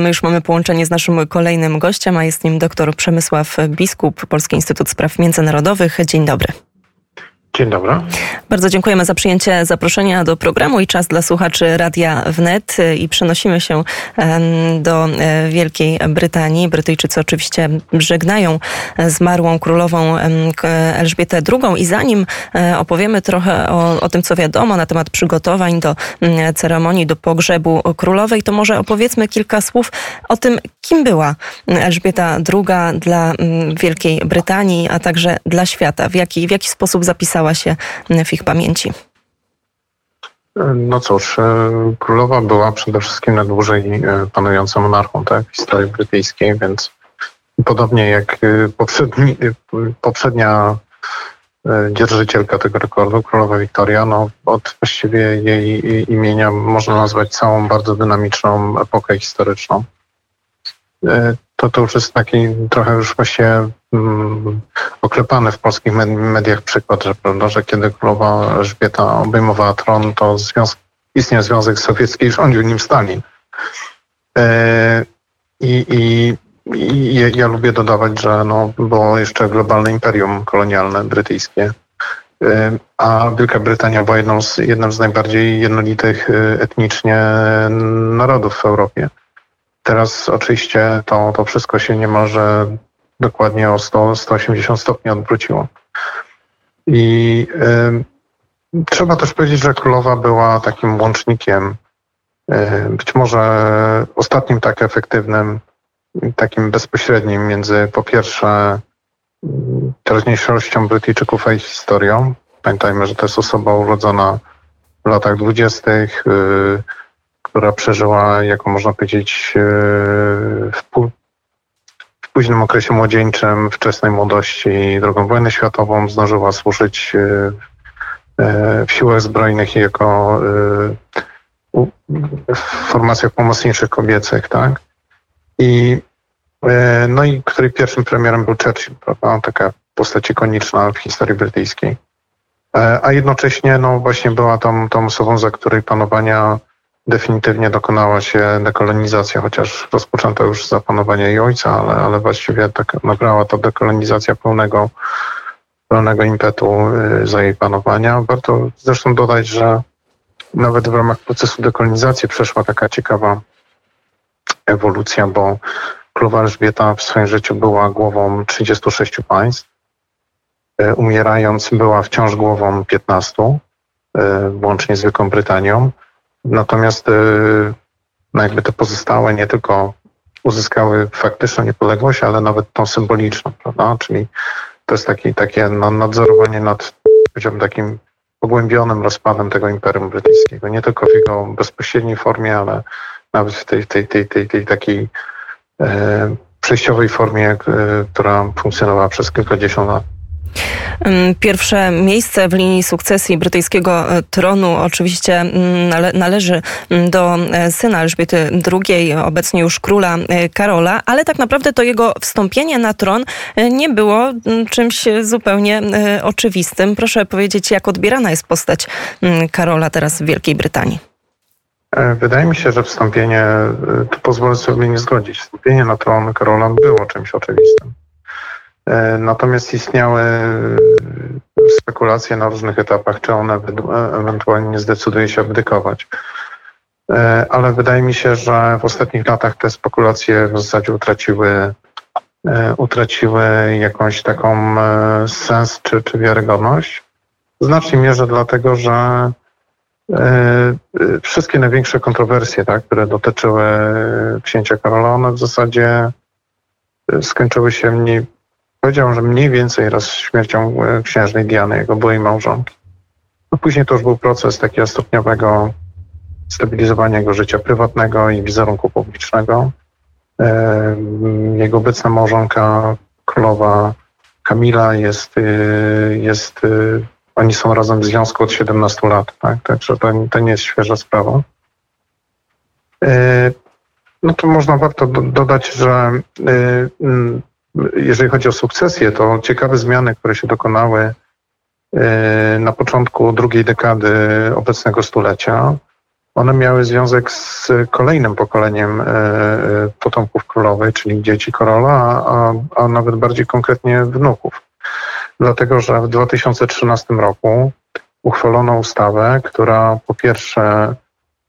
My już mamy połączenie z naszym kolejnym gościem, a jest nim dr Przemysław Biskup, Polski Instytut Spraw Międzynarodowych. Dzień dobry. Dzień dobry. Bardzo dziękujemy za przyjęcie zaproszenia do programu i czas dla słuchaczy Radia Wnet i przenosimy się do e, Wielkiej Brytanii. Brytyjczycy oczywiście żegnają zmarłą królową Elżbietę II i zanim e, opowiemy trochę o, o tym, co wiadomo na temat przygotowań do ceremonii, do pogrzebu królowej, to może opowiedzmy kilka słów o tym, kim była Elżbieta II dla Wielkiej Brytanii, a także dla świata. W jaki, w jaki sposób zapisała stała się w ich pamięci? No cóż, e, królowa była przede wszystkim najdłużej e, panującą monarchą tak, w historii brytyjskiej, więc podobnie jak e, poprzedni, poprzednia dzierżycielka tego rekordu, królowa Wiktoria, no od właściwie jej imienia można nazwać całą bardzo dynamiczną epokę historyczną to to już jest taki trochę już właśnie mm, oklepany w polskich mediach przykład, że, prawda, że kiedy królowa Elżbieta obejmowała tron, to związ istniał Związek Sowiecki i rządził nim Stalin. E, i, i, i, ja lubię dodawać, że no, było jeszcze globalne imperium kolonialne brytyjskie, e, a Wielka Brytania była jedną z, jednym z najbardziej jednolitych e, etnicznie narodów w Europie. Teraz oczywiście to, to wszystko się niemalże dokładnie o 100, 180 stopni odwróciło. I y, trzeba też powiedzieć, że królowa była takim łącznikiem, y, być może ostatnim tak efektywnym, takim bezpośrednim między po pierwsze teraźniejszością Brytyjczyków a ich historią. Pamiętajmy, że to jest osoba urodzona w latach dwudziestych, y, która przeżyła, jako można powiedzieć, e, w, w późnym okresie młodzieńczym, wczesnej młodości II wojnę światową, zdążyła służyć e, e, w siłach zbrojnych i jako w formacjach pomocniczych kobiecych, tak? I, no i której pierwszym premierem był Churchill, prawda? Taka postać ikoniczna w historii brytyjskiej. A jednocześnie, no właśnie była tą, tą osobą, za której panowania definitywnie dokonała się dekolonizacja, chociaż rozpoczęto już za panowania jej ojca, ale, ale właściwie tak nabrała to dekolonizacja pełnego, pełnego impetu y, za jej panowania. Warto zresztą dodać, że nawet w ramach procesu dekolonizacji przeszła taka ciekawa ewolucja, bo królowa Elżbieta w swoim życiu była głową 36 państw. Y, umierając była wciąż głową 15, y, łącznie z Wielką Brytanią. Natomiast y, no jakby te pozostałe nie tylko uzyskały faktyczną niepodległość, ale nawet tą symboliczną, prawda? Czyli to jest taki, takie no, nadzorowanie nad, takim pogłębionym rozpadem tego Imperium Brytyjskiego. Nie tylko w jego bezpośredniej formie, ale nawet w tej, tej, tej, tej, tej takiej e, przejściowej formie, e, która funkcjonowała przez kilkadziesiąt lat. Pierwsze miejsce w linii sukcesji brytyjskiego e, tronu oczywiście nale należy do e, syna Elżbiety II, obecnie już króla e, Karola, ale tak naprawdę to jego wstąpienie na tron nie było czymś zupełnie oczywistym. Proszę powiedzieć, jak odbierana jest postać Karola teraz w Wielkiej Brytanii? Wydaje mi się, że wstąpienie, tu pozwolę sobie nie zgodzić, wstąpienie na tron Karola było czymś oczywistym. E, natomiast istniały e, spekulacje na różnych etapach, czy on ewentualnie nie zdecyduje się abdykować. E, ale wydaje mi się, że w ostatnich latach te spekulacje w zasadzie utraciły, utraciły jakąś taką sens czy, czy wiarygodność. W znacznej mierze dlatego, że wszystkie największe kontrowersje, tak, które dotyczyły księcia Karola, one w zasadzie skończyły się mniej, Powiedział, że mniej więcej raz śmiercią e, księżnej Diany, jego byłej małżonki. No później to już był proces takiego stopniowego stabilizowania jego życia prywatnego i wizerunku publicznego. E, jego obecna małżonka, królowa Kamila jest, e, jest oni są razem w związku od 17 lat, tak? Także to, to nie jest świeża sprawa. No to można warto do, dodać, że jeżeli chodzi o sukcesję, to ciekawe zmiany, które się dokonały e, na początku drugiej dekady obecnego stulecia, one miały związek z kolejnym pokoleniem potomków królowej, czyli dzieci króla, a, a nawet bardziej konkretnie wnuków. Dlatego, że w 2013 roku uchwalono ustawę, która po pierwsze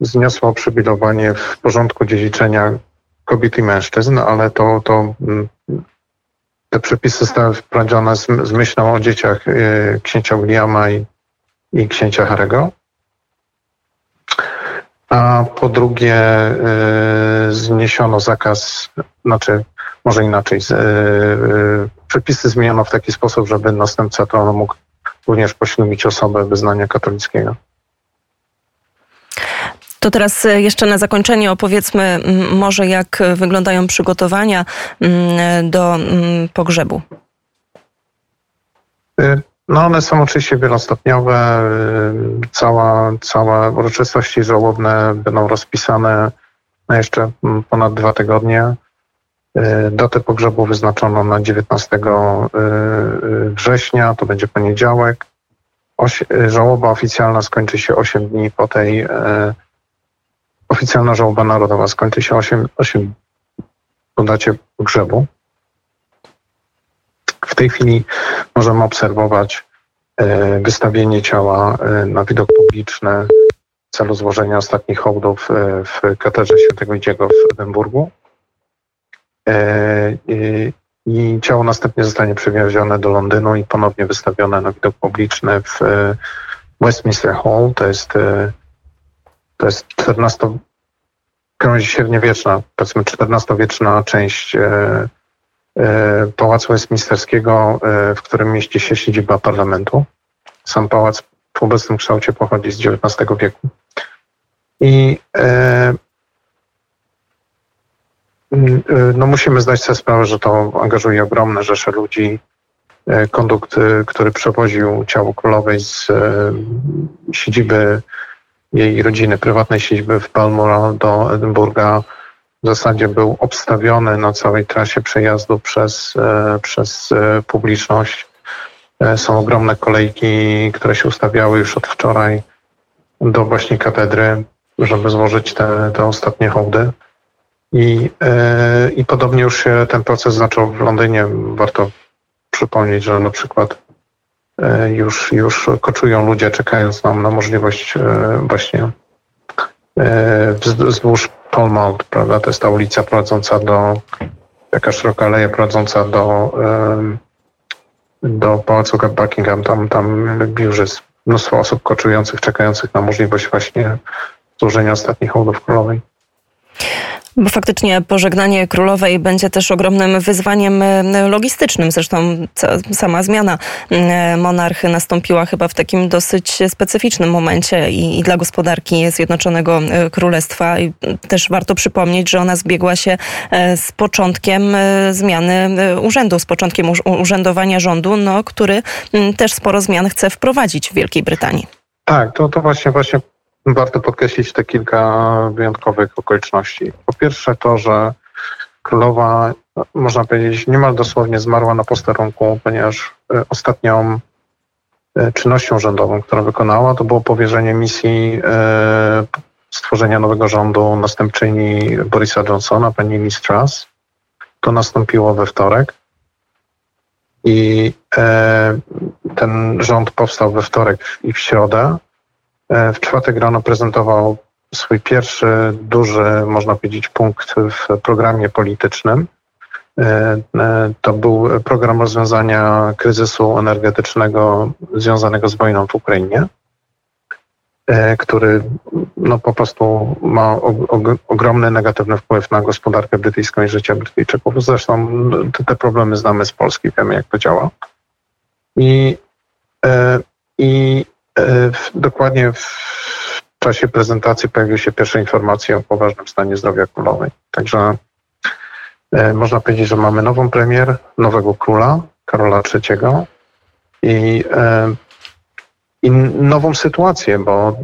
zniosła przybilowanie w porządku dziedziczenia kobiet i mężczyzn, ale to, to mm, te przepisy zostały wprowadzone z, z myślą o dzieciach y, księcia Williama i, i księcia Harego. A po drugie y, zniesiono zakaz, znaczy może inaczej, y, przepisy zmieniono w taki sposób, żeby następca tronu mógł również poślubić osobę wyznania katolickiego. To teraz e, jeszcze na zakończenie opowiedzmy może, jak wyglądają przygotowania do pogrzebu. No one są oczywiście wielostopniowe. Cała, całe uroczystości żałobne będą rozpisane na jeszcze ponad dwa tygodnie. Datę pogrzebu wyznaczono na 19 września, to będzie poniedziałek. Żałoba oficjalna skończy się 8 dni po tej Oficjalna żałoba narodowa skończy się 8, 8 po dacie pogrzebu. W tej chwili możemy obserwować e, wystawienie ciała e, na widok publiczny w celu złożenia ostatnich hołdów e, w katedrze świętego Idziego w Edynburgu. I ciało następnie zostanie przewiezione do Londynu i ponownie wystawione na widok publiczny w Westminster Hall. To jest to jest 14, gałęzi średniowieczna, powiedzmy XIV-wieczna część e, e, Pałacu Westminsterskiego, e, w którym mieści się siedziba parlamentu. Sam pałac w obecnym kształcie pochodzi z XIX wieku. I no musimy zdać sobie sprawę, że to angażuje ogromne rzesze ludzi. Kondukt, który przewoził ciało królowej z siedziby jej rodziny, prywatnej siedziby w Balmoral do Edynburga w zasadzie był obstawiony na całej trasie przejazdu przez, e, przez e, publiczność. E, są ogromne kolejki, które się ustawiały już od wczoraj do właśnie katedry, żeby złożyć te, te ostatnie hołdy. I, I podobnie już się ten proces zaczął w Londynie. Warto przypomnieć, że na przykład już, już koczują ludzie, czekając nam na możliwość e, właśnie e, wzdłuż Mall, prawda? To jest ta ulica prowadząca do, taka szeroka aleja prowadząca do, do Pałacu Buckingham. Tam, tam już jest mnóstwo osób koczujących, czekających na możliwość właśnie złożenia ostatnich hołdów królowej. Bo faktycznie pożegnanie królowej będzie też ogromnym wyzwaniem e, logistycznym. Zresztą sama zmiana e, monarchy nastąpiła chyba w takim dosyć specyficznym momencie i, i dla gospodarki Zjednoczonego e, Królestwa. I też warto przypomnieć, że ona zbiegła się z początkiem zmiany urzędu, z początkiem urzędowania rządu, no, który też sporo zmian chce wprowadzić w Wielkiej Brytanii. Tak, to, to właśnie, właśnie warto podkreślić te kilka wyjątkowych okoliczności. Po pierwsze to, że królowa, można powiedzieć, niemal dosłownie zmarła na posterunku, ponieważ e, ostatnią e, czynnością rządową, którą wykonała, to było powierzenie misji e, stworzenia nowego rządu następczyni Borisa Johnsona, pani Liz. To nastąpiło we wtorek. I ten rząd powstał we wtorek i w środę. E, w czwartek rano prezentował swój pierwszy duży, można powiedzieć, punkt w programie politycznym. E, e, to był program rozwiązania kryzysu energetycznego związanego z wojną w Ukrainie, który no, po prostu ma ogromny negatywny wpływ na gospodarkę brytyjską i życie Brytyjczyków. Zresztą te problemy znamy z Polski, wiemy jak to działa. I, i dokładnie w czasie prezentacji pojawiły się pierwsze informacje o poważnym stanie zdrowia królowej. Także e, można powiedzieć, że mamy nową premier, nowego króla, Karola III i, e, i nową sytuację, bo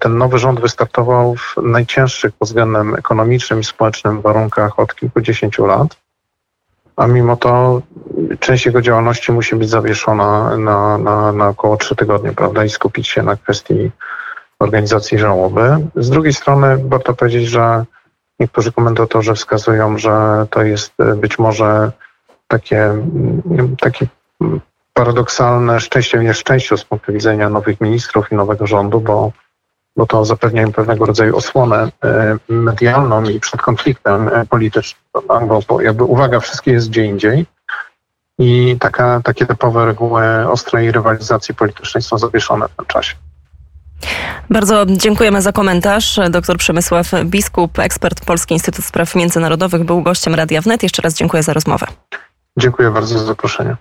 ten nowy rząd wystartował w najcięższych pod względem ekonomicznym i społecznym warunkach od kilkudziesięciu lat a mimo to część jego działalności musi być zawieszona na, na, na około trzy tygodnie, prawda, i skupić się na kwestii organizacji żałoby. Z drugiej strony warto powiedzieć, że niektórzy komentatorzy wskazują, że to jest być może takie, takie paradoksalne szczęście w nieszczęściu z punktu widzenia nowych ministrów i nowego rządu, bo, bo to zapewnia im pewnego rodzaju osłonę medialną i przed konfliktem politycznym. Bo jakby uwaga, wszystkie jest gdzie indziej i taka, takie typowe reguły ostrej rywalizacji politycznej są zawieszone w tym czasie. Bardzo dziękujemy za komentarz. Dr Przemysław Biskup, ekspert Polski Instytut Spraw Międzynarodowych, był gościem Radia Wnet. Jeszcze raz dziękuję za rozmowę. Dziękuję bardzo za zaproszenie.